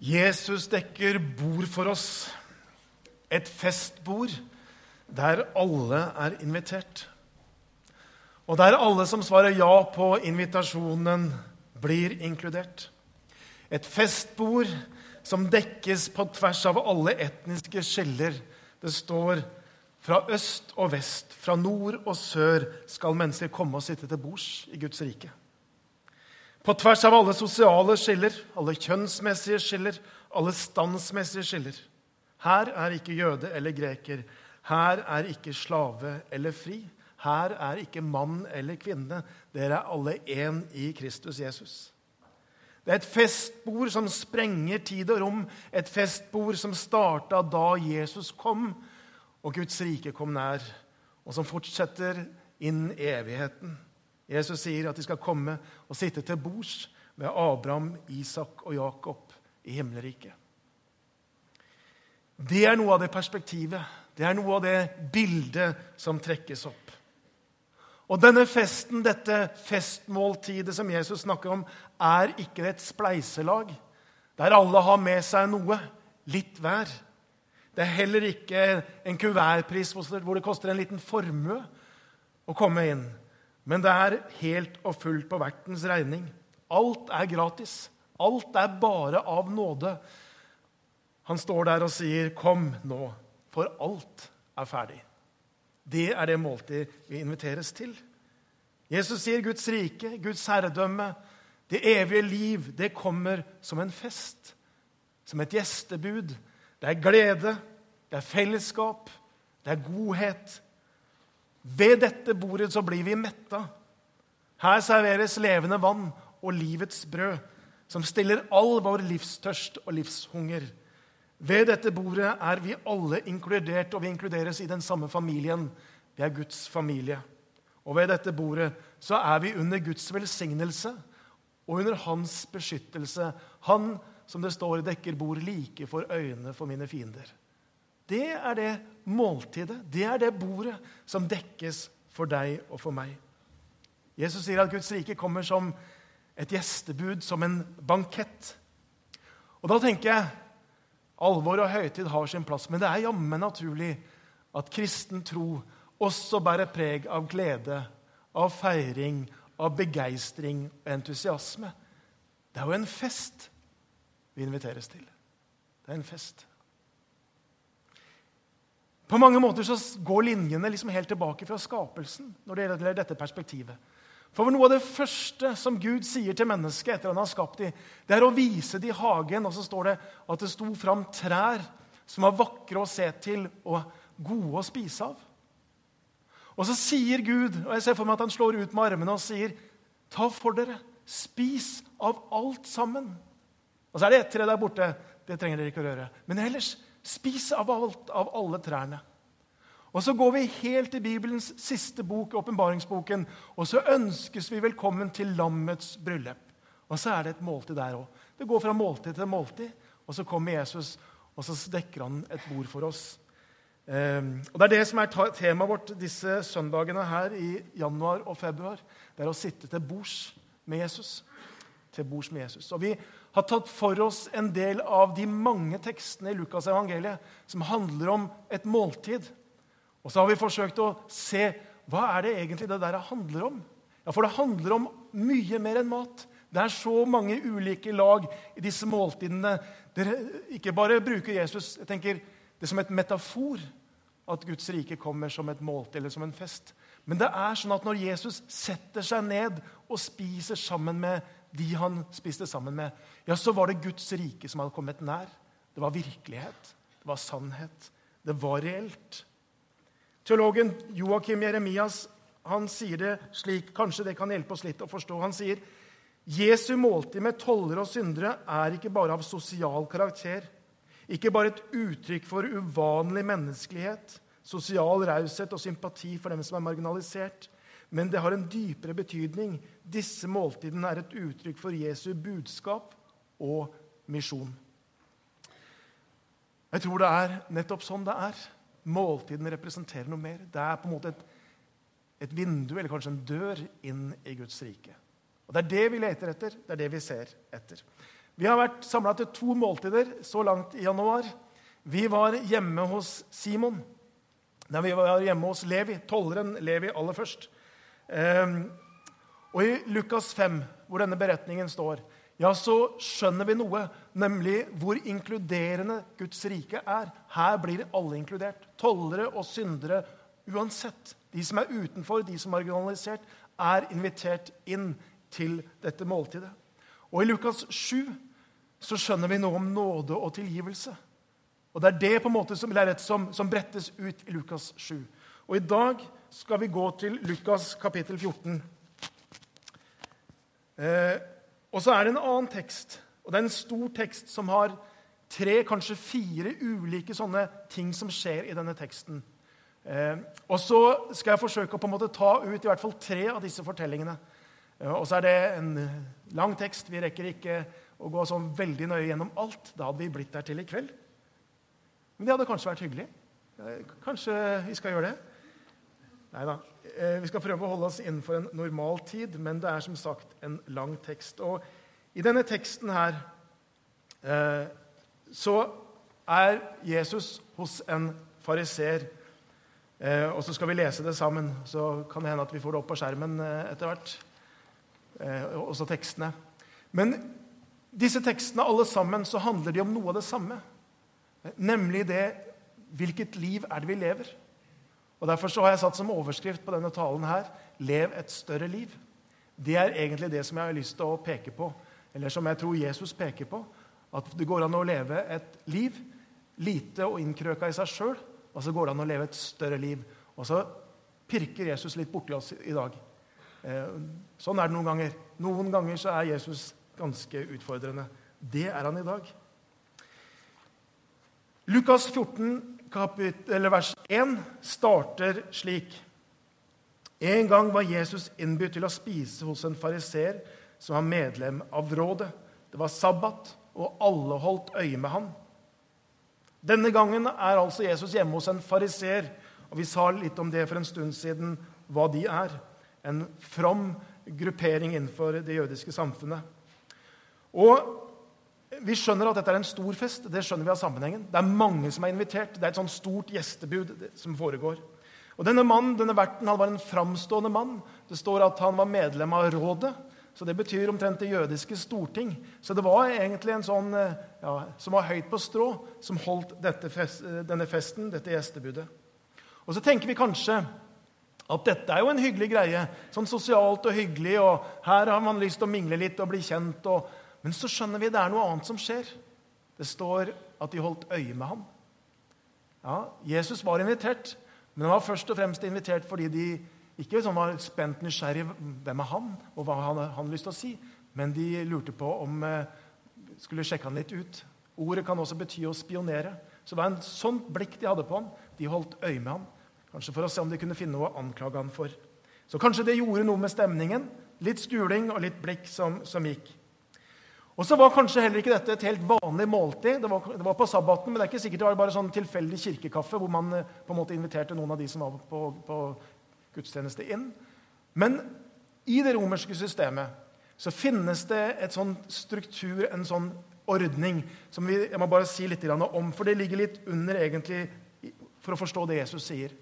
Jesus dekker bord for oss. Et festbord der alle er invitert. Og der alle som svarer ja på invitasjonen, blir inkludert. Et festbord som dekkes på tvers av alle etniske skiller. Det står fra øst og vest, fra nord og sør skal mennesker komme og sitte til bords i Guds rike. På tvers av alle sosiale skiller, alle kjønnsmessige skiller, alle standsmessige skiller. Her er ikke jøde eller greker. Her er ikke slave eller fri. Her er ikke mann eller kvinne. Dere er alle én i Kristus Jesus. Det er et festbord som sprenger tid og rom, et festbord som starta da Jesus kom og Guds rike kom nær, og som fortsetter inn i evigheten. Jesus sier at de skal komme og sitte til bords med Abraham, Isak og Jakob i himmelriket. Det er noe av det perspektivet, det er noe av det bildet som trekkes opp. Og denne festen, dette festmåltidet som Jesus snakker om, er ikke et spleiselag der alle har med seg noe, litt hver. Det er heller ikke en kuvertpris hvor det koster en liten formue å komme inn. Men det er helt og fullt på vertens regning. Alt er gratis. Alt er bare av nåde. Han står der og sier, 'Kom nå, for alt er ferdig'. Det er det måltid vi inviteres til. Jesus sier Guds rike, Guds herredømme, det evige liv, det kommer som en fest. Som et gjestebud. Det er glede, det er fellesskap, det er godhet, ved dette bordet så blir vi metta. Her serveres levende vann og livets brød, som stiller all vår livstørst og livshunger. Ved dette bordet er vi alle inkludert, og vi inkluderes i den samme familien. Vi er Guds familie. Og ved dette bordet så er vi under Guds velsignelse og under hans beskyttelse. Han, som det står, dekker bord like for øynene for mine fiender. Det er det måltidet, det er det bordet som dekkes for deg og for meg. Jesus sier at Guds rike kommer som et gjestebud, som en bankett. Og da tenker jeg alvor og høytid har sin plass, men det er jammen naturlig at kristen tro også bærer preg av glede, av feiring, av begeistring og entusiasme. Det er jo en fest vi inviteres til. Det er en fest. På mange måter så går linjene liksom helt tilbake fra skapelsen. når det gjelder dette perspektivet. For Noe av det første som Gud sier til mennesket etter han har skapt dem, det er å vise dem hagen. Og så står det at det sto fram trær som var vakre å se til og gode å spise av. Og så sier Gud, og jeg ser for meg at han slår ut med armene og sier, ta for dere, spis av alt sammen. Og så er det ett tre der borte. Det trenger dere ikke å røre. Men ellers Spis av alt, av alle trærne. Og Så går vi helt til Bibelens siste bok, åpenbaringsboken, og så ønskes vi velkommen til lammets bryllup. Og så er det et måltid der òg. Det går fra måltid til måltid, og så kommer Jesus, og så dekker han et bord for oss. Um, og Det er det som er temaet vårt disse søndagene her i januar og februar. Det er å sitte til bords med Jesus. Til bords med Jesus. Og Vi har tatt for oss en del av de mange tekstene i Lukas evangeliet som handler om et måltid. Og så har vi forsøkt å se hva er det egentlig det der handler om. Ja, For det handler om mye mer enn mat. Det er så mange ulike lag i disse måltidene. Dere ikke bare bruker Jesus jeg tenker, det som et metafor at Guds rike kommer som et måltid eller som en fest. Men det er sånn at når Jesus setter seg ned og spiser sammen med de han spiste sammen med, ja, så var det Guds rike som hadde kommet nær. Det var virkelighet, det var sannhet, det var reelt. Teologen Joakim Jeremias han sier det slik, kanskje det kan hjelpe oss litt å forstå. Han sier Jesu måltid med tollere og syndere er ikke bare av sosial karakter, ikke bare et uttrykk for uvanlig menneskelighet, sosial raushet og sympati for dem som er marginalisert, men det har en dypere betydning. Disse måltidene er et uttrykk for Jesu budskap og misjon. Jeg tror det er nettopp sånn det er. Måltidene representerer noe mer. Det er på en måte et, et vindu eller kanskje en dør inn i Guds rike. Og Det er det vi leter etter, det er det vi ser etter. Vi har vært samla til to måltider så langt i januar. Vi var hjemme hos Simon. Nei, vi var hjemme hos Levi, tolleren Levi aller først. Ehm, og i Lukas 5, hvor denne beretningen står, ja, så skjønner vi noe, nemlig hvor inkluderende Guds rike er. Her blir alle inkludert. Tollere og syndere uansett. De som er utenfor, de som er marginalisert, er invitert inn til dette måltidet. Og i Lukas 7 så skjønner vi noe om nåde og tilgivelse. Og Det er det på en måte som, som, som brettes ut i Lukas 7. Og I dag skal vi gå til Lukas kapittel 14. Eh, og så er det en annen tekst, og det er en stor tekst som har tre, kanskje fire ulike sånne ting som skjer i denne teksten. Eh, og så skal jeg forsøke å på en måte ta ut i hvert fall tre av disse fortellingene. Eh, og så er det en lang tekst. Vi rekker ikke å gå sånn veldig nøye gjennom alt. Da hadde vi blitt der til i kveld. Men det hadde kanskje vært hyggelig. Kanskje vi skal gjøre det? Nei da. Eh, vi skal prøve å holde oss innenfor en normal tid, men det er som sagt en lang tekst. Og i denne teksten her eh, så er Jesus hos en fariser. Eh, og så skal vi lese det sammen. Så kan det hende at vi får det opp på skjermen etter hvert. Også tekstene. Men disse tekstene alle sammen, så handler de om noe av det samme. Nemlig det hvilket liv er det vi lever? Og Derfor så har jeg satt som overskrift på denne talen her 'Lev et større liv'. Det er egentlig det som jeg har lyst til å peke på, eller som jeg tror Jesus peker på. At det går an å leve et liv lite og innkrøka i seg sjøl, og så går det an å leve et større liv. Og så pirker Jesus litt borti oss i dag. Eh, sånn er det noen ganger. Noen ganger så er Jesus ganske utfordrende. Det er han i dag. Lukas 14 kapittel, vers 1 starter slik. En gang var Jesus innbudt til å spise hos en fariser som var medlem av rådet. Det var sabbat, og alle holdt øye med ham. Denne gangen er altså Jesus hjemme hos en fariser. Og vi sa litt om det for en stund siden, hva de er. En from gruppering innenfor det jødiske samfunnet. Og vi skjønner at dette er en stor fest. Det skjønner vi av sammenhengen. Det er mange som er invitert. Det er et sånn stort gjestebud som foregår. Og Denne mannen, denne verten han var en framstående mann. Det står at han var medlem av rådet. Så Det betyr omtrent det jødiske storting. Så det var egentlig en sånn eh, ja, som var høyt på strå, som holdt fest, eh, denne festen, dette gjestebudet. Og Så tenker vi kanskje at dette er jo en hyggelig greie. Sånn sosialt og hyggelig, og her har man lyst til å mingle litt og bli kjent. og men så skjønner vi det er noe annet som skjer. Det står at de holdt øye med ham. Ja, Jesus var invitert, men han var først og fremst invitert fordi de ikke sånn var spent nysgjerrig hvem er han, og hva han hadde lyst til å si, men de lurte på om eh, skulle sjekke han litt ut. Ordet kan også bety å spionere. Så det var en sånn blikk de hadde på ham. De holdt øye med ham, kanskje for å se om de kunne finne noe å anklage ham for. Så kanskje det gjorde noe med stemningen. Litt skuling og litt blikk som, som gikk. Og så var kanskje heller ikke dette et helt vanlig måltid. Det var, det var, på sabbaten, men det er ikke sikkert det var bare sånn tilfeldig kirkekaffe hvor man eh, på en måte inviterte noen av de som var på, på gudstjeneste, inn. Men i det romerske systemet så finnes det et sånn struktur, en sånn ordning, som vi, jeg må bare si litt om, for det ligger litt under egentlig for å forstå det Jesus sier.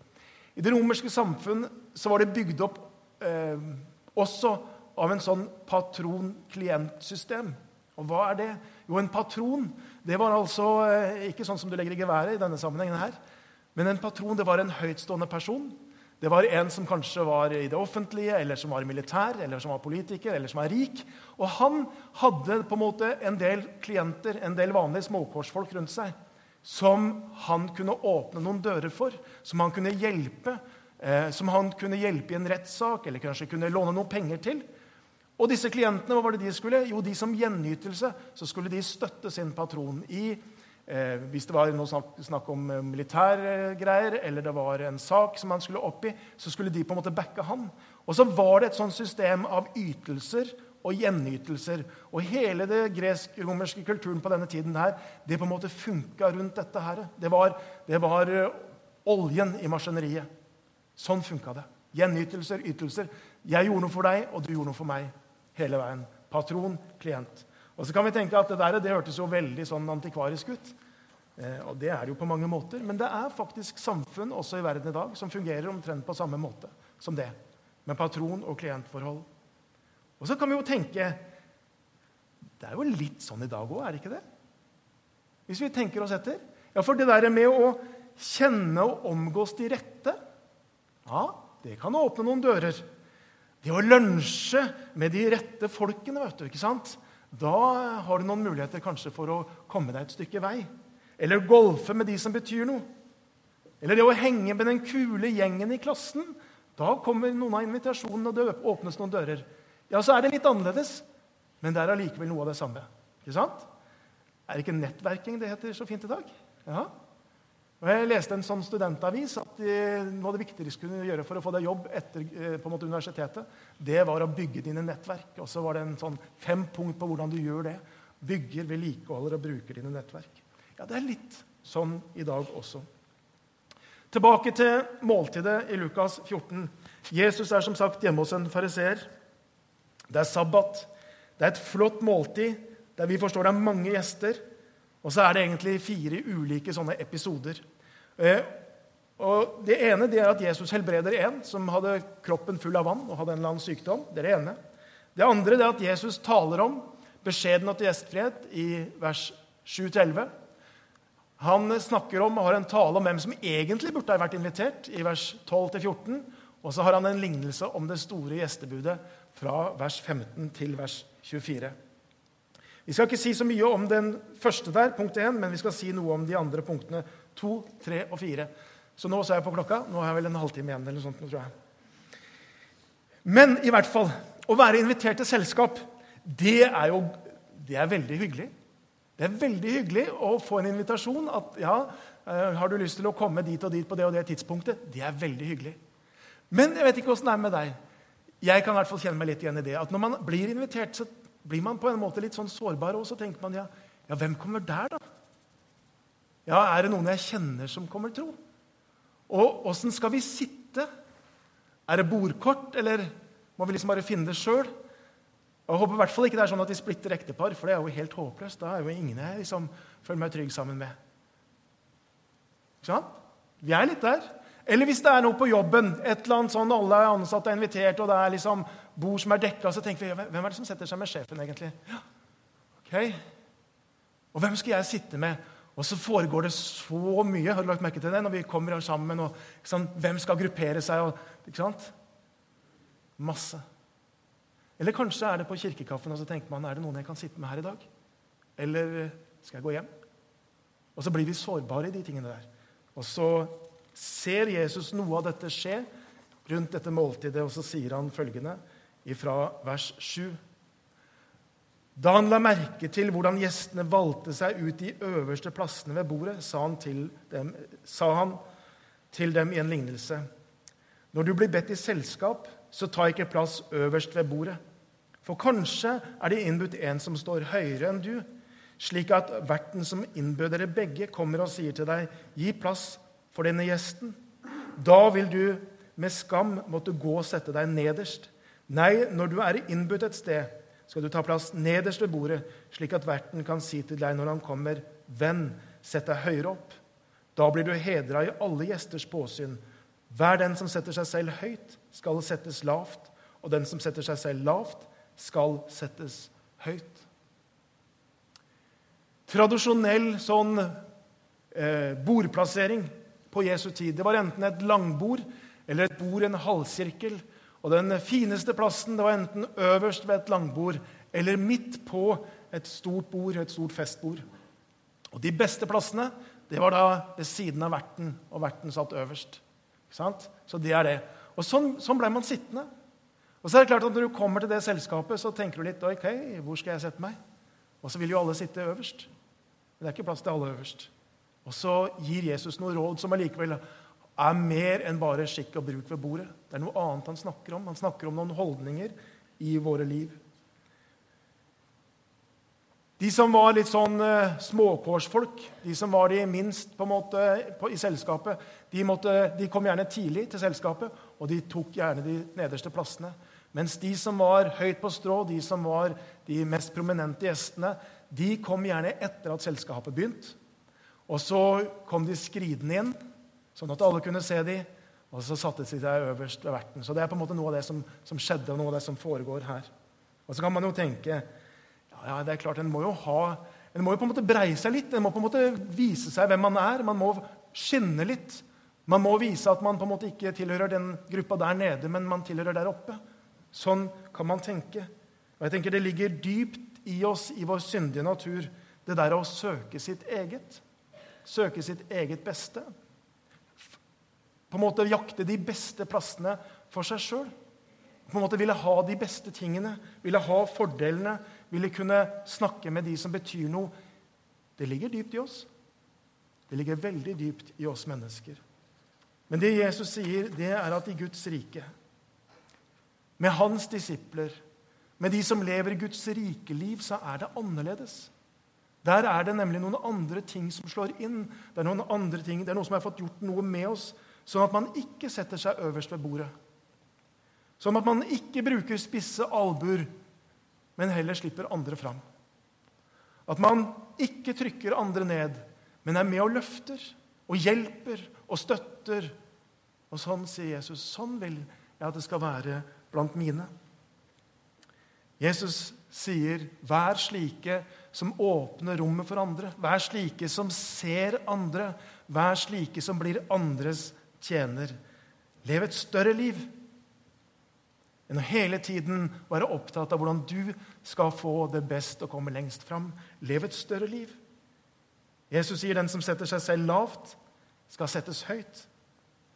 I det romerske samfunn så var det bygd opp eh, også av en sånn patron-klient-system. Og hva er det? Jo, en patron det var altså eh, ikke sånn som du legger i geværet i denne sammenhengen her. Men en patron det var en høytstående person. Det var en som kanskje var i det offentlige, eller som var militær, eller som var politiker, eller som var rik. Og han hadde på en måte en del klienter, en del vanlige småkårsfolk rundt seg, som han kunne åpne noen dører for, som han kunne hjelpe, eh, som han kunne hjelpe i en rettssak, eller kanskje kunne låne noen penger til. Og disse klientene, hva var det de skulle? Jo, de som gjenytelse så skulle de støtte sin patron i eh, Hvis det var noe snakk, snakk om eh, militærgreier, eller det var en sak som han skulle opp i, så skulle de på en måte backe han. Og så var det et sånt system av ytelser og gjenytelser. Og hele det gresk-romerske kulturen på denne tiden her, det på en måte funka rundt dette her. Det var, det var eh, oljen i maskineriet. Sånn funka det. Gjenytelser, ytelser. Jeg gjorde noe for deg, og du gjorde noe for meg hele veien. Patron, klient. Og så kan vi tenke at det der det hørtes jo veldig sånn antikvarisk ut. Eh, og det er det jo på mange måter. Men det er faktisk samfunn også i verden i dag som fungerer omtrent på samme måte som det. Med patron- og klientforhold. Og så kan vi jo tenke Det er jo litt sånn i dag òg, er det ikke det? Hvis vi tenker oss etter. Ja, For det der med å kjenne og omgås de rette, ja, det kan åpne noen dører. Det å lunsje med de rette folkene, vet du, ikke sant? da har du noen muligheter kanskje for å komme deg et stykke vei. Eller golfe med de som betyr noe. Eller det å henge med den kule gjengen i klassen. Da kommer noen av invitasjonene, og det åpnes noen dører. Ja, så er det litt annerledes, men det er allikevel noe av det samme. Ikke sant? Er det ikke nettverking det heter så fint i dag? Ja. Og Jeg leste en sånn studentavis at noe av det viktigste de kunne gjøre for å få deg jobb etter eh, på en måte universitetet, det var å bygge dine nettverk. Og så var det en sånn fem punkt på hvordan du gjør det. Bygger, vedlikeholder og bruker dine nettverk. Ja, Det er litt sånn i dag også. Tilbake til måltidet i Lukas 14. Jesus er som sagt hjemme hos en fariseer. Det er sabbat. Det er et flott måltid der vi forstår det er mange gjester. Og så er det egentlig fire ulike sånne episoder. Eh, og Det ene det er at Jesus helbreder en som hadde kroppen full av vann og hadde en eller annen sykdom. Det er det ene. Det andre det er at Jesus taler om beskjedenhet og gjestfrihet i vers 7-11. Han snakker om og har en tale om hvem som egentlig burde ha vært invitert, i vers 12-14. Og så har han en lignelse om det store gjestebudet fra vers 15 til vers 24. Vi skal ikke si så mye om den første der, punkt 1, men vi skal si noe om de andre punktene 2, 3 og 4. Så nå er jeg på klokka. Nå har jeg vel en halvtime igjen. eller noe sånt, tror jeg. Men i hvert fall, å være invitert til selskap, det er jo det er veldig hyggelig. Det er veldig hyggelig å få en invitasjon. at ja, eh, har du lyst til å komme dit og dit på det og det tidspunktet? Det er veldig hyggelig. Men jeg vet ikke åssen det er med deg. Jeg kan i hvert fall kjenne meg litt igjen i det. At når man blir invitert, så blir man på en måte litt sånn sårbar, og så tenker man ja, ja, hvem kommer der, da? Ja, Er det noen jeg kjenner som kommer, tro? Og åssen skal vi sitte? Er det bordkort, eller må vi liksom bare finne det sjøl? Jeg håper i hvert fall ikke det er sånn at vi splitter ektepar, for det er jo helt håpløst. Da er jo ingen jeg liksom føler meg trygg sammen med. Ikke sant? Vi er litt der. Eller hvis det er noe på jobben, et eller annet sånn alle ansatte er invitert, og det er liksom bord som er dekka, så tenker vi hvem er det som setter seg med sjefen, egentlig? Ja, ok. Og hvem skal jeg sitte med? Og så foregår det så mye har du lagt merke til det, når vi kommer sammen. og sant, Hvem skal gruppere seg? Og, ikke sant? Masse. Eller kanskje er det på kirkekaffen og så tenker man, er det noen jeg kan sitte med her i dag. Eller skal jeg gå hjem? Og så blir vi sårbare i de tingene der. Og så ser Jesus noe av dette skje rundt dette måltidet, og så sier han følgende fra vers 7. Da han la merke til hvordan gjestene valgte seg ut de øverste plassene ved bordet, sa han til dem, han til dem i en lignelse. Når du blir bedt i selskap, så ta ikke plass øverst ved bordet. For kanskje er det innbudt en som står høyere enn du, slik at verten som innbød dere begge, kommer og sier til deg, gi plass for denne gjesten. Da vil du med skam måtte gå og sette deg nederst. Nei, når du er innbudt et sted, skal du ta plass nederst ved bordet, slik at verten kan si til deg når han kommer, 'Venn, sett deg høyere opp.' Da blir du hedra i alle gjesters påsyn. Hver den som setter seg selv høyt, skal settes lavt, og den som setter seg selv lavt, skal settes høyt. Tradisjonell sånn eh, bordplassering på Jesu tid. Det var enten et langbord eller et bord i en halvsirkel. Og den fineste plassen det var enten øverst ved et langbord eller midt på et stort bord, et stort festbord. Og de beste plassene det var da ved siden av verten, og verten satt øverst. Så det er det. Og sånn, sånn ble man sittende. Og så er det klart at Når du kommer til det selskapet, så tenker du litt ok, hvor skal jeg sette meg? Og så vil jo alle sitte øverst. Men det er ikke plass til alle øverst. Og så gir Jesus noe råd som allikevel er mer enn bare skikk og bruk ved bordet. Det er noe annet han snakker om. Han snakker om noen holdninger i våre liv. De som var litt sånn uh, småkårsfolk, de som var de minst på en måte på, i selskapet, de, måtte, de, kom gjerne tidlig til selskapet, og de tok gjerne de nederste plassene. Mens de som var høyt på strå, de som var de mest prominente gjestene, de kom gjerne etter at selskapet begynt. Og så kom de skridende inn, sånn at alle kunne se dem. Og så satte de seg øverst ved verten. Så det er på en måte noe av det som, som skjedde, og noe av det som foregår her. Og så kan man jo tenke ja, ja det er klart, en må jo ha, en må jo på en måte breie seg litt. En må på en måte vise seg hvem man er. Man må skinne litt. Man må vise at man på en måte ikke tilhører den gruppa der nede, men man tilhører der oppe. Sånn kan man tenke. Og jeg tenker Det ligger dypt i oss, i vår syndige natur, det der å søke sitt eget. Søke sitt eget beste. På en måte jakte de beste plassene for seg sjøl. På en måte ville ha de beste tingene, ville ha fordelene, ville kunne snakke med de som betyr noe. Det ligger dypt i oss. Det ligger veldig dypt i oss mennesker. Men det Jesus sier, det er at i Guds rike, med hans disipler, med de som lever Guds rike liv, så er det annerledes. Der er det nemlig noen andre ting som slår inn. Det er noen andre ting, det er noe som har fått gjort noe med oss, sånn at man ikke setter seg øverst ved bordet. Sånn at man ikke bruker spisse albuer, men heller slipper andre fram. At man ikke trykker andre ned, men er med og løfter og hjelper og støtter. Og sånn sier Jesus. Sånn vil jeg at det skal være blant mine. Jesus sier, 'Vær slike som åpner rommet for andre.' 'Vær slike som ser andre.' 'Vær slike som blir andres tjener.' Lev et større liv enn å hele tiden være opptatt av hvordan du skal få det best og komme lengst fram. Lev et større liv. Jesus sier den som setter seg selv lavt, skal settes høyt.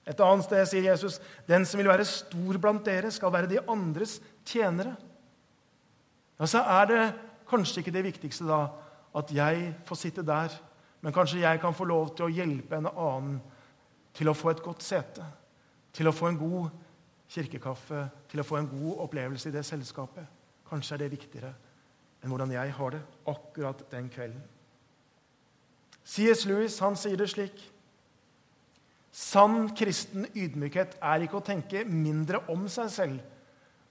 Et annet sted sier Jesus den som vil være stor blant dere, skal være de andres tjenere. Ja, så er det kanskje ikke det viktigste da at jeg får sitte der, men kanskje jeg kan få lov til å hjelpe en annen til å få et godt sete, til å få en god kirkekaffe, til å få en god opplevelse i det selskapet. Kanskje er det viktigere enn hvordan jeg har det akkurat den kvelden. C.S. Lewis han sier det slik Sann kristen ydmykhet er ikke å tenke mindre om seg selv,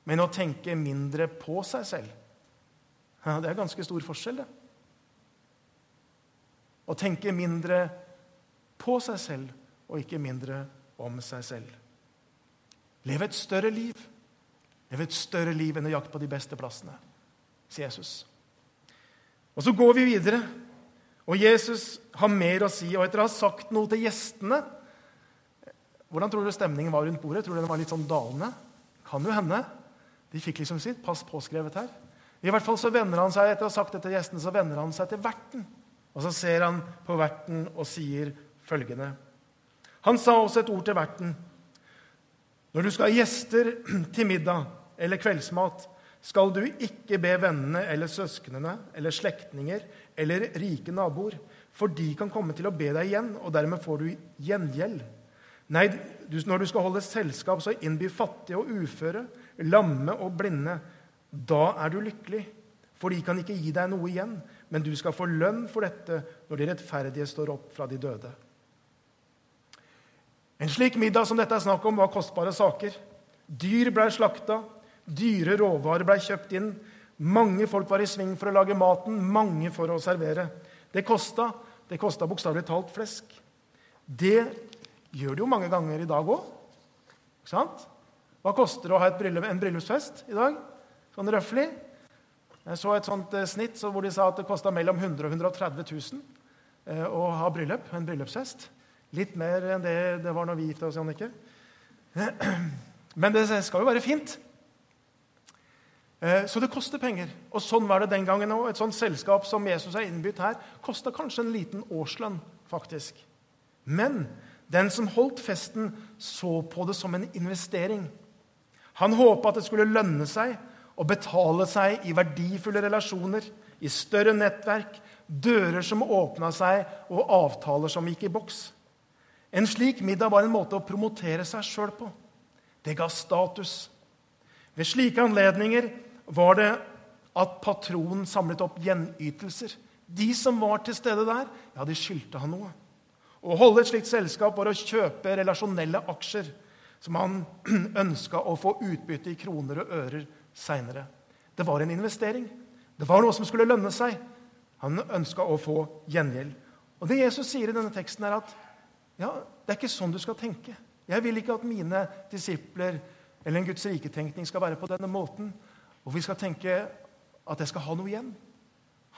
men å tenke mindre på seg selv. Ja, det er ganske stor forskjell, det. Å tenke mindre på seg selv og ikke mindre om seg selv. Leve et større liv. Leve et større liv enn å jakte på de beste plassene, sier Jesus. Og Så går vi videre, og Jesus har mer å si. Og etter å ha sagt noe til gjestene Hvordan tror du stemningen var rundt bordet? Tror du den var litt sånn dalende? Kan jo hende. De fikk liksom sitt pass påskrevet her. I hvert fall så vender han seg etter å ha sagt dette til gjestene, så vender han seg til verten. Og så ser han på verten og sier følgende. Han sa også et ord til verten. Når du skal ha gjester til middag eller kveldsmat, skal du ikke be vennene eller søsknene eller slektninger eller rike naboer, for de kan komme til å be deg igjen, og dermed får du gjengjeld. Nei, når du skal holde selskap, så innby fattige og uføre, lamme og blinde, da er du lykkelig, for de kan ikke gi deg noe igjen, men du skal få lønn for dette når de rettferdige står opp fra de døde. En slik middag som dette er snakk om, var kostbare saker. Dyr ble slakta, dyre råvarer ble kjøpt inn. Mange folk var i sving for å lage maten, mange for å servere. Det kosta. Det kosta bokstavelig talt flesk. Det gjør det jo mange ganger i dag òg. Hva koster det å ha bryllup, en bryllupsfest i dag? Sånn røftlig. Jeg så et sånt eh, snitt så hvor de sa at det kosta mellom 100 og 130 000 eh, å ha bryllup, en bryllupsfest. Litt mer enn det det var når vi gifta oss, Jannicke. Men det skal jo være fint. Eh, så det koster penger. Og sånn var det den gangen òg. Et sånt selskap som Jesus har innbydd her, kosta kanskje en liten årslønn, faktisk. Men den som holdt festen, så på det som en investering. Han håpa at det skulle lønne seg å betale seg i verdifulle relasjoner, i større nettverk, dører som åpna seg, og avtaler som gikk i boks. En slik middag var en måte å promotere seg sjøl på. Det ga status. Ved slike anledninger var det at patronen samlet opp gjenytelser. De som var til stede der, ja, de skyldte han noe. Å holde et slikt selskap var å kjøpe relasjonelle aksjer. som han ønska å få utbytte i kroner og ører seinere. Det var en investering. Det var noe som skulle lønne seg. Han ønska å få gjengjeld. Og Det Jesus sier i denne teksten, er at ja, det er ikke sånn du skal tenke. Jeg vil ikke at mine disipler eller en Guds rike-tenkning skal være på denne måten. Og vi skal tenke at jeg skal ha noe igjen.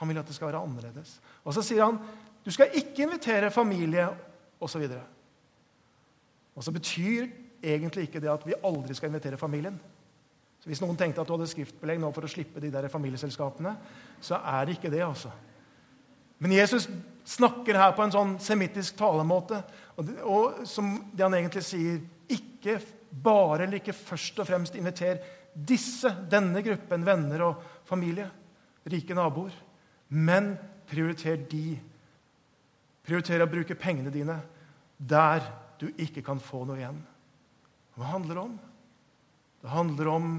Han vil at det skal være annerledes. Og så sier han du skal ikke invitere familie osv. Og, så og så betyr egentlig ikke det at vi aldri skal invitere familien. Så Hvis noen tenkte at du hadde skriftbelegg nå for å slippe de der familieselskapene, så er det ikke det. altså. Men Jesus snakker her på en sånn semittisk talemåte, og, det, og som det han egentlig sier Ikke bare eller ikke først og fremst inviter disse, denne gruppen venner og familie, rike naboer, men prioriter de. Prioriter å bruke pengene dine der du ikke kan få noe igjen. Hva handler det om? Det handler om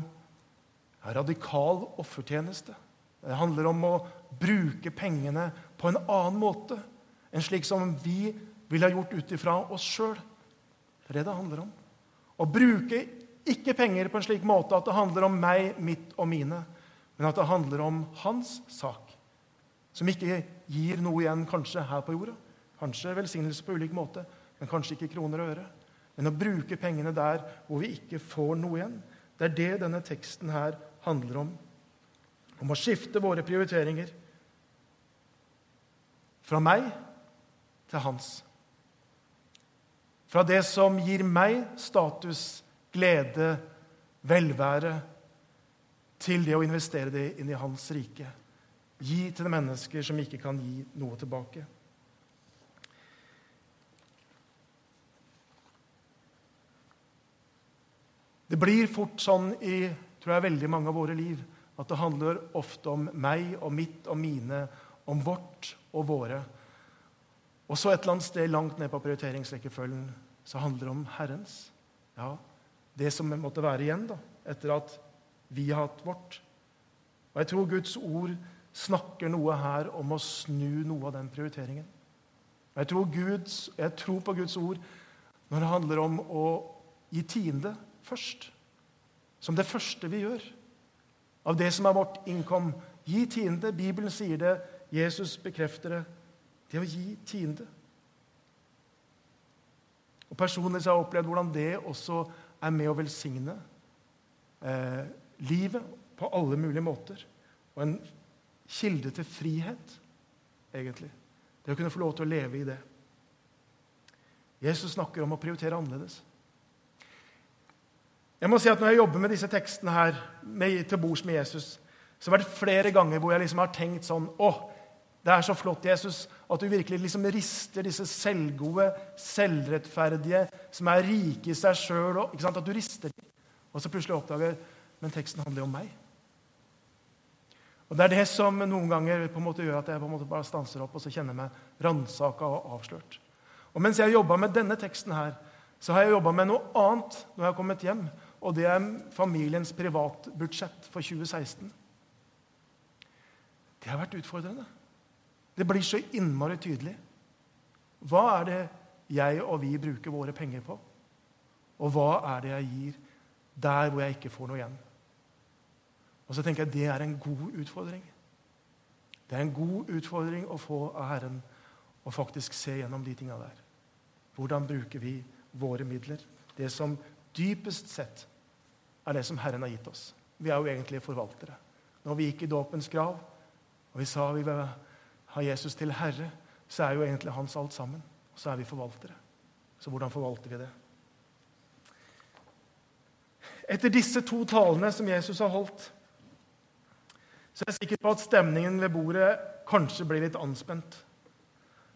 radikal offertjeneste. Det handler om å bruke pengene på en annen måte enn slik som vi ville ha gjort ut ifra oss sjøl. Det er det det handler om. Å bruke ikke penger på en slik måte at det handler om meg, mitt og mine, men at det handler om hans sak, som ikke gir noe igjen kanskje her på jorda. Kanskje velsignelse på ulik måte, men kanskje ikke kroner og øre. Men å bruke pengene der hvor vi ikke får noe igjen. Det er det denne teksten her handler om. Om å skifte våre prioriteringer fra meg til hans. Fra det som gir meg status, glede, velvære, til det å investere det inn i hans rike. Gi til mennesker som ikke kan gi noe tilbake. Det blir fort sånn i tror jeg, veldig mange av våre liv at det handler ofte om meg og mitt og mine, om vårt og våre. Og så et eller annet sted langt ned på prioriteringsrekkefølgen så handler det om Herrens. Ja, det som måtte være igjen da, etter at vi har hatt vårt. Og Jeg tror Guds ord snakker noe her om å snu noe av den prioriteringen. Og jeg tror, Guds, jeg tror på Guds ord når det handler om å gi tiende først. Som det første vi gjør. Av det som er vårt innkom. Gi tiende. Bibelen sier det. Jesus bekrefter det. Det å gi tiende. Og Personlig så har jeg opplevd hvordan det også er med å velsigne eh, livet på alle mulige måter. Og en kilde til frihet, egentlig. Det å kunne få lov til å leve i det. Jesus snakker om å prioritere annerledes. Jeg må si at Når jeg jobber med disse tekstene her med, til bords med Jesus, så har det vært flere ganger hvor jeg liksom har tenkt sånn Å, det er så flott, Jesus, at du virkelig liksom rister disse selvgode, selvrettferdige, som er rike i seg sjøl. At du rister dem. Og så plutselig oppdager men teksten handler jo om meg. Og Det er det som noen ganger på en måte gjør at jeg på en måte bare stanser opp og så kjenner meg ransaka og avslørt. Og Mens jeg jobba med denne teksten, her, så har jeg jobba med noe annet når jeg har kommet hjem. Og det er familiens privatbudsjett for 2016. Det har vært utfordrende. Det blir så innmari tydelig. Hva er det jeg og vi bruker våre penger på? Og hva er det jeg gir der hvor jeg ikke får noe igjen? Og så tenker jeg Det er en god utfordring. Det er en god utfordring å få av Herren å faktisk se gjennom de tinga der. Hvordan bruker vi våre midler? Det som dypest sett er det som Herren har gitt oss. Vi er jo egentlig forvaltere. Når vi gikk i dåpens grav, og vi sa vi vil ha Jesus til herre, så er jo egentlig hans alt sammen. Og så er vi forvaltere. Så hvordan forvalter vi det? Etter disse to talene som Jesus har holdt, så er jeg sikker på at stemningen ved bordet kanskje blir litt anspent.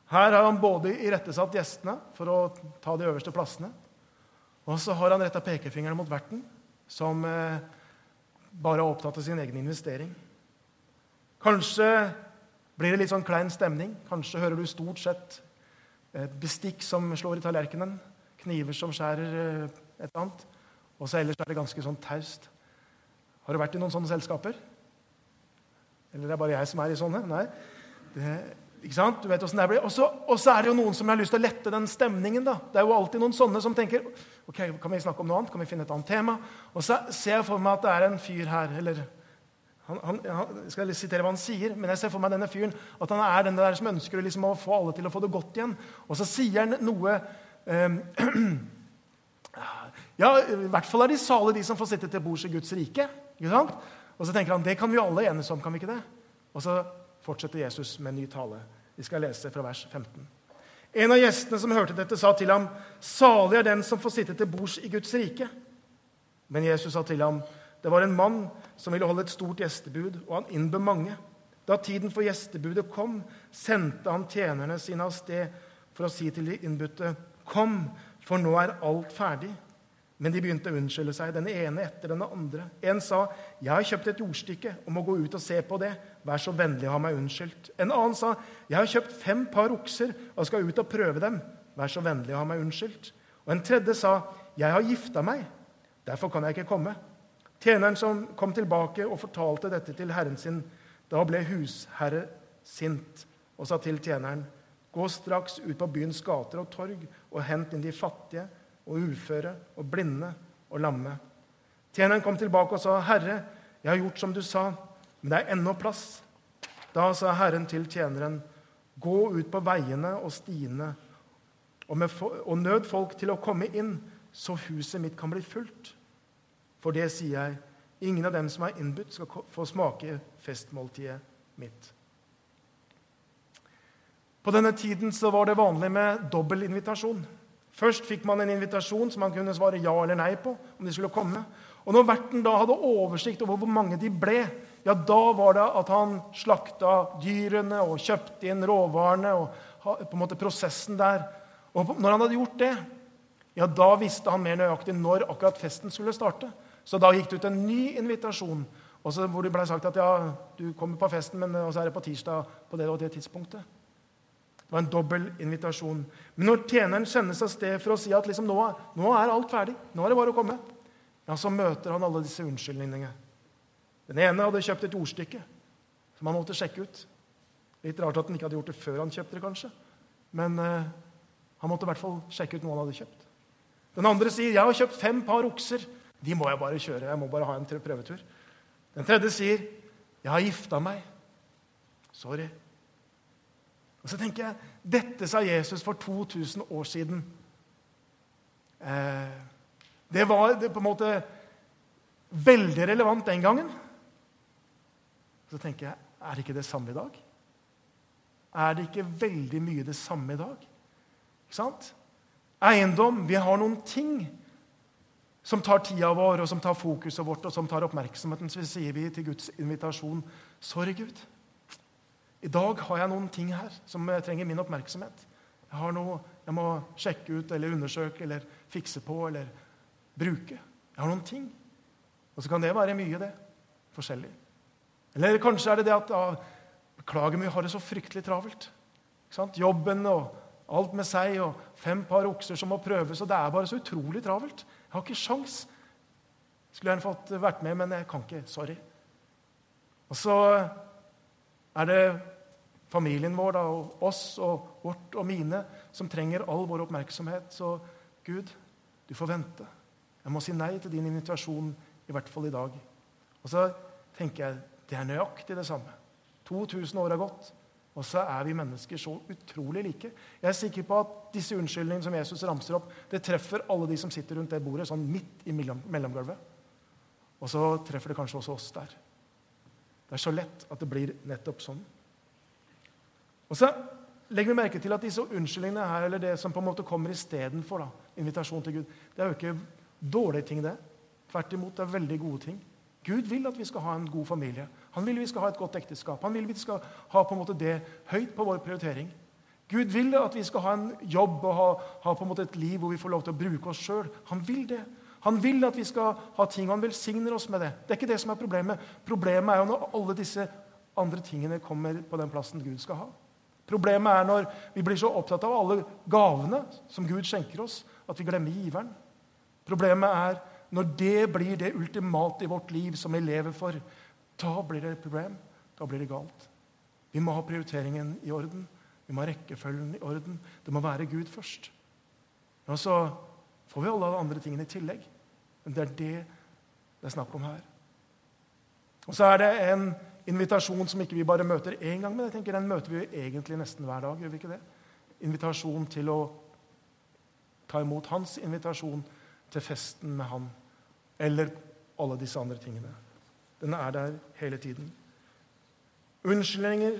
Her har han både irettesatt gjestene for å ta de øverste plassene, og så har han retta pekefingeren mot verten, som eh, bare er opptatt av sin egen investering. Kanskje blir det litt sånn klein stemning. Kanskje hører du stort sett bestikk som slår i tallerkenen, kniver som skjærer eh, et eller annet. Og så ellers er det ganske sånn taust. Har du vært i noen sånne selskaper? Eller det er bare jeg som er i sånne? Nei. Det, Ikke sant? Du vet det blir. Og så er det jo noen som har lyst til å lette den stemningen. da. Det er jo alltid noen sånne som tenker ok, kan vi snakke om noe annet, kan vi finne et annet tema. Og så ser jeg for meg at det er en fyr her eller han, han, han, skal sitere hva han sier, men jeg ser for meg denne fyren at han er den der som ønsker liksom å få alle til å få det godt igjen. Og så sier han noe eh, Ja, I hvert fall er de salige de som får sitte til bords i Guds rike. ikke sant? Og så tenker han det kan vi alle enes om. kan vi ikke det? Og så fortsetter Jesus med en ny tale. Vi skal lese fra vers 15. En av gjestene som hørte dette, sa til ham, 'Salig er den som får sitte til bords i Guds rike.' Men Jesus sa til ham, 'Det var en mann som ville holde et stort gjestebud, og han innbød mange.' Da tiden for gjestebudet kom, sendte han tjenerne sine av sted for å si til de innbudte, 'Kom, for nå er alt ferdig.' Men de begynte å unnskylde seg, den ene etter den andre. En sa, 'Jeg har kjøpt et jordstykke og må gå ut og se på det.' 'Vær så vennlig å ha meg unnskyldt.' En annen sa, 'Jeg har kjøpt fem par okser og skal ut og prøve dem.' 'Vær så vennlig å ha meg unnskyldt.' Og en tredje sa, 'Jeg har gifta meg. Derfor kan jeg ikke komme.' Tjeneren som kom tilbake og fortalte dette til herren sin, da ble husherre sint og sa til tjeneren, 'Gå straks ut på byens gater og torg og hent inn de fattige.' Og uføre og blinde og lamme. Tjeneren kom tilbake og sa, 'Herre, jeg har gjort som du sa, men det er ennå plass.' Da sa Herren til tjeneren, 'Gå ut på veiene og stiene og, nød folk til å komme inn, så huset mitt kan bli fullt.' For det sier jeg, ingen av dem som er innbudt, skal få smake festmåltidet mitt. På denne tiden så var det vanlig med dobbel invitasjon. Først fikk man en invitasjon som man kunne svare ja eller nei på. om de skulle komme. Og når verten da hadde oversikt over hvor mange de ble, ja, da var det at han slakta dyrene og kjøpte inn råvarene og på en måte prosessen der. Og når han hadde gjort det, ja, da visste han mer nøyaktig når akkurat festen skulle starte. Så da gikk det ut en ny invitasjon hvor det ble sagt at ja, du kommer på festen, men så er det på tirsdag på det og det tidspunktet. Det var en dobbel invitasjon. Men når tjeneren sendes av sted for å si at liksom, nå, nå, er alt ferdig, nå er det bare å komme, ja, så møter han alle disse unnskyldningene. Den ene hadde kjøpt et ordstykke som han måtte sjekke ut. Litt rart at han ikke hadde gjort det før han kjøpte det, kanskje. Men eh, han måtte i hvert fall sjekke ut noe han hadde kjøpt. Den andre sier, 'Jeg har kjøpt fem par okser. De må jeg bare kjøre. Jeg må bare ha en prøvetur.' Den tredje sier, 'Jeg har gifta meg. Sorry. Og så tenker jeg dette sa Jesus for 2000 år siden. Eh, det var det på en måte veldig relevant den gangen. Så tenker jeg er det ikke det samme i dag? Er det ikke veldig mye det samme i dag? Ikke sant? Eiendom Vi har noen ting som tar tida vår, og som tar fokuset vårt og som tar oppmerksomheten. Så sier vi til Guds invitasjon sorry, Gud. I dag har jeg noen ting her som trenger min oppmerksomhet. Jeg har noe jeg må sjekke ut eller undersøke eller fikse på eller bruke. Jeg har noen ting. Og så kan det være mye, det. Forskjellig. Eller kanskje er det det at ja, Beklager, men vi har det så fryktelig travelt. Jobben og alt med seg og fem par okser som må prøves. Og det er bare så utrolig travelt. Jeg har ikke sjans. Skulle gjerne fått vært med, men jeg kan ikke. Sorry. Og så er det familien vår da, og oss og vårt og mine som trenger all vår oppmerksomhet. Så Gud, du får vente. Jeg må si nei til din invitasjon, i hvert fall i dag. Og så tenker jeg det er nøyaktig det samme. 2000 år har gått, og så er vi mennesker så utrolig like. Jeg er sikker på at disse unnskyldningene som Jesus ramser opp, det treffer alle de som sitter rundt det bordet, sånn midt i mellomgulvet. Og så treffer det kanskje også oss der. Det er så lett at det blir nettopp sånn. Og så legger vi merke til at disse unnskyldningene her, eller det som på en måte kommer istedenfor invitasjon til Gud, det er jo ikke dårlige ting, det. Tvert imot, det er veldig gode ting. Gud vil at vi skal ha en god familie. Han vil vi skal ha et godt ekteskap. Han vil vi skal ha på en måte det høyt på vår prioritering. Gud vil at vi skal ha en jobb og ha, ha på en måte et liv hvor vi får lov til å bruke oss sjøl. Han vil det. Han vil at vi skal ha ting, han velsigner oss med det. Det er ikke det som er problemet. Problemet er jo når alle disse andre tingene kommer på den plassen Gud skal ha. Problemet er når vi blir så opptatt av alle gavene som Gud skjenker oss, at vi glemmer giveren. Problemet er når det blir det ultimate i vårt liv som vi lever for. Da blir det et problem. Da blir det galt. Vi må ha prioriteringen i orden. Vi må ha rekkefølgen i orden. Det må være Gud først. Og så får vi alle de andre tingene i tillegg. Men det er det det er snakk om her. Og så er det en invitasjon som ikke vi bare møter én gang, men jeg tenker den møter vi egentlig nesten hver dag. gjør vi ikke det? Invitasjon til å ta imot hans invitasjon til festen med han. Eller alle disse andre tingene. Den er der hele tiden. Unnskyldninger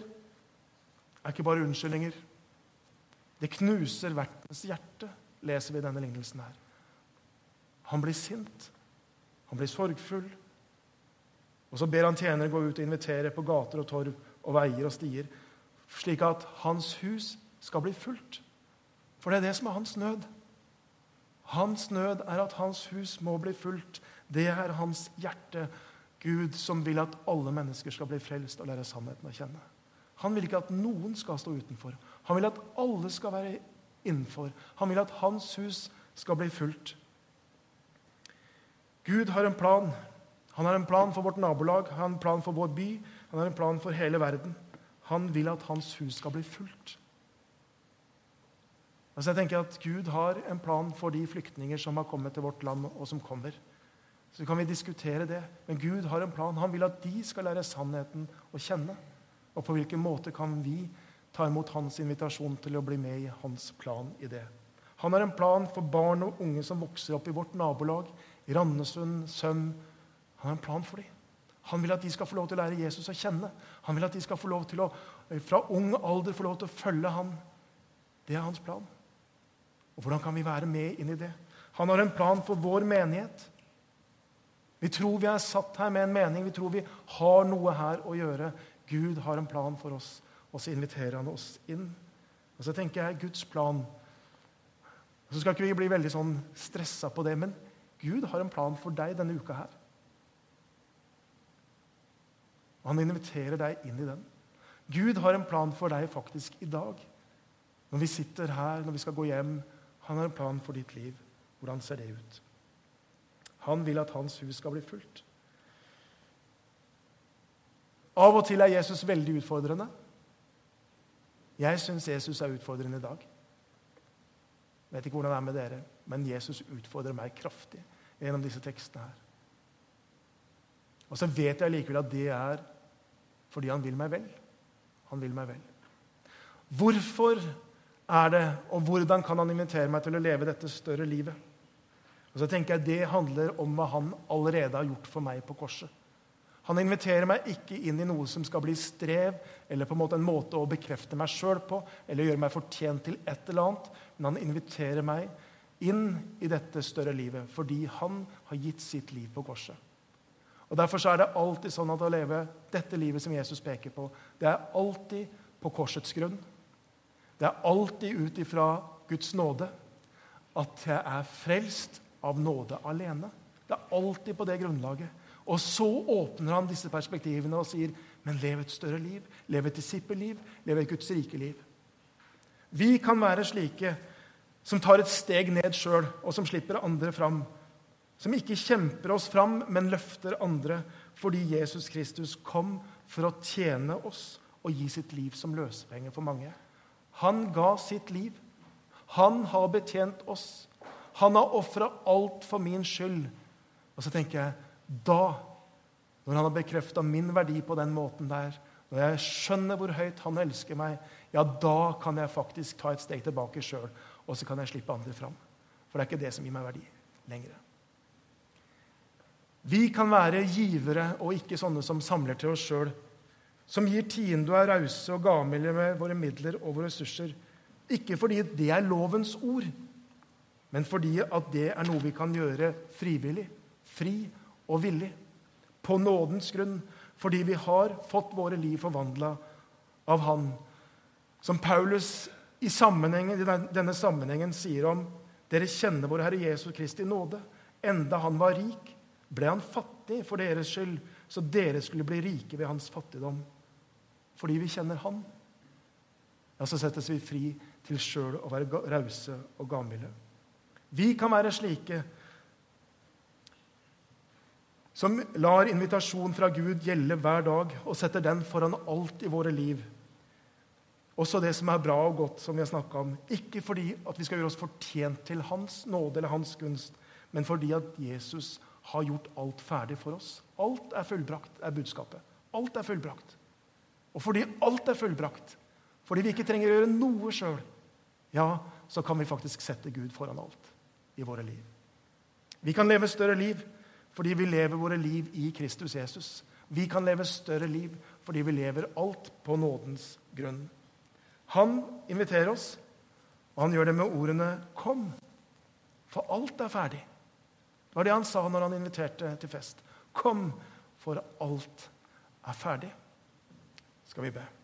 er ikke bare unnskyldninger. Det knuser vertens hjerte, leser vi denne lignelsen her. Han blir sint. Han blir sorgfull. Og så ber han tjenere gå ut og invitere på gater og torv og veier og stier, slik at hans hus skal bli fullt. For det er det som er hans nød. Hans nød er at hans hus må bli fullt. Det er hans hjerte. Gud som vil at alle mennesker skal bli frelst og lære sannheten å kjenne. Han vil ikke at noen skal stå utenfor. Han vil at alle skal være innenfor. Han vil at hans hus skal bli fullt. Gud har en plan. Han har en plan for vårt nabolag, han har en plan for vår by, han har en plan for hele verden. Han vil at hans hus skal bli fullt. Altså jeg tenker at Gud har en plan for de flyktninger som har kommet til vårt land, og som kommer. Så kan vi diskutere det. Men Gud har en plan. Han vil at de skal lære sannheten å kjenne. Og på hvilken måte kan vi ta imot hans invitasjon til å bli med i hans plan i det? Han har en plan for barn og unge som vokser opp i vårt nabolag, i Randesund, Søm. Han har en plan for dem. Han vil at de skal få lov til å lære Jesus å kjenne. Han vil at de skal få lov til å fra ung alder få lov til å følge han. Det er hans plan. Og Hvordan kan vi være med inn i det? Han har en plan for vår menighet. Vi tror vi er satt her med en mening. Vi tror vi har noe her å gjøre. Gud har en plan for oss, og så inviterer han oss inn. Og så tenker jeg Guds plan. Og Så skal ikke vi bli veldig sånn stressa på det, men Gud har en plan for deg denne uka her. Og han inviterer deg inn i den. Gud har en plan for deg faktisk i dag. Når vi sitter her, når vi skal gå hjem. Han har en plan for ditt liv. Hvordan ser det ut? Han vil at hans hus skal bli fullt. Av og til er Jesus veldig utfordrende. Jeg syns Jesus er utfordrende i dag. Jeg vet ikke hvordan det er med dere, men Jesus utfordrer meg kraftig gjennom disse tekstene her. Og så vet jeg likevel at det er fordi han vil meg vel. Han vil meg vel. Hvorfor er det, og hvordan kan han invitere meg til å leve dette større livet? Og så tenker jeg Det handler om hva han allerede har gjort for meg på korset. Han inviterer meg ikke inn i noe som skal bli strev, eller på en måte en måte å bekrefte meg sjøl på, eller gjøre meg fortjent til et eller annet, men han inviterer meg inn i dette større livet fordi han har gitt sitt liv på korset. Og Derfor er det alltid sånn at å leve dette livet som Jesus peker på, det er alltid på korsets grunn. Det er alltid ut ifra Guds nåde at jeg er frelst av nåde alene. Det er alltid på det grunnlaget. Og så åpner han disse perspektivene og sier, men lev et større liv. Lev et disippelliv. Lev et Guds rike liv. Vi kan være slike som tar et steg ned sjøl, og som slipper andre fram. Som ikke kjemper oss fram, men løfter andre fordi Jesus Kristus kom for å tjene oss og gi sitt liv som løsepenge for mange. Han ga sitt liv. Han har betjent oss. Han har ofra alt for min skyld. Og så tenker jeg da, når han har bekrefta min verdi på den måten der, når jeg skjønner hvor høyt han elsker meg, ja, da kan jeg faktisk ta et steg tilbake sjøl, og så kan jeg slippe andre fram. For det er ikke det som gir meg verdi lenger. Vi kan være givere og ikke sånne som samler til oss sjøl. Som gir tiende og er rause og gavmilde med våre midler og våre ressurser. Ikke fordi det er lovens ord, men fordi at det er noe vi kan gjøre frivillig, fri og villig. På nådens grunn, fordi vi har fått våre liv forvandla av Han. Som Paulus i, i denne sammenhengen sier om dere kjenner vår Herre Jesus Kristi nåde. Enda han var rik, ble han fattig for deres skyld, så dere skulle bli rike ved hans fattigdom. Fordi vi kjenner Han. Ja, så settes vi fri til sjøl å være rause og gavmilde. Vi kan være slike som lar invitasjon fra Gud gjelde hver dag og setter den foran alt i våre liv. Også det som er bra og godt, som vi har snakka om. Ikke fordi at vi skal gjøre oss fortjent til Hans nåde eller Hans gunst, men fordi at Jesus har gjort alt ferdig for oss. Alt er fullbrakt, er budskapet. Alt er fullbrakt. Og fordi alt er fullbrakt, fordi vi ikke trenger å gjøre noe sjøl, ja, så kan vi faktisk sette Gud foran alt i våre liv. Vi kan leve større liv fordi vi lever våre liv i Kristus Jesus. Vi kan leve større liv fordi vi lever alt på nådens grunn. Han inviterer oss, og han gjør det med ordene 'Kom', for alt er ferdig. Det var det han sa når han inviterte til fest. Kom, for alt er ferdig. Skal vi be.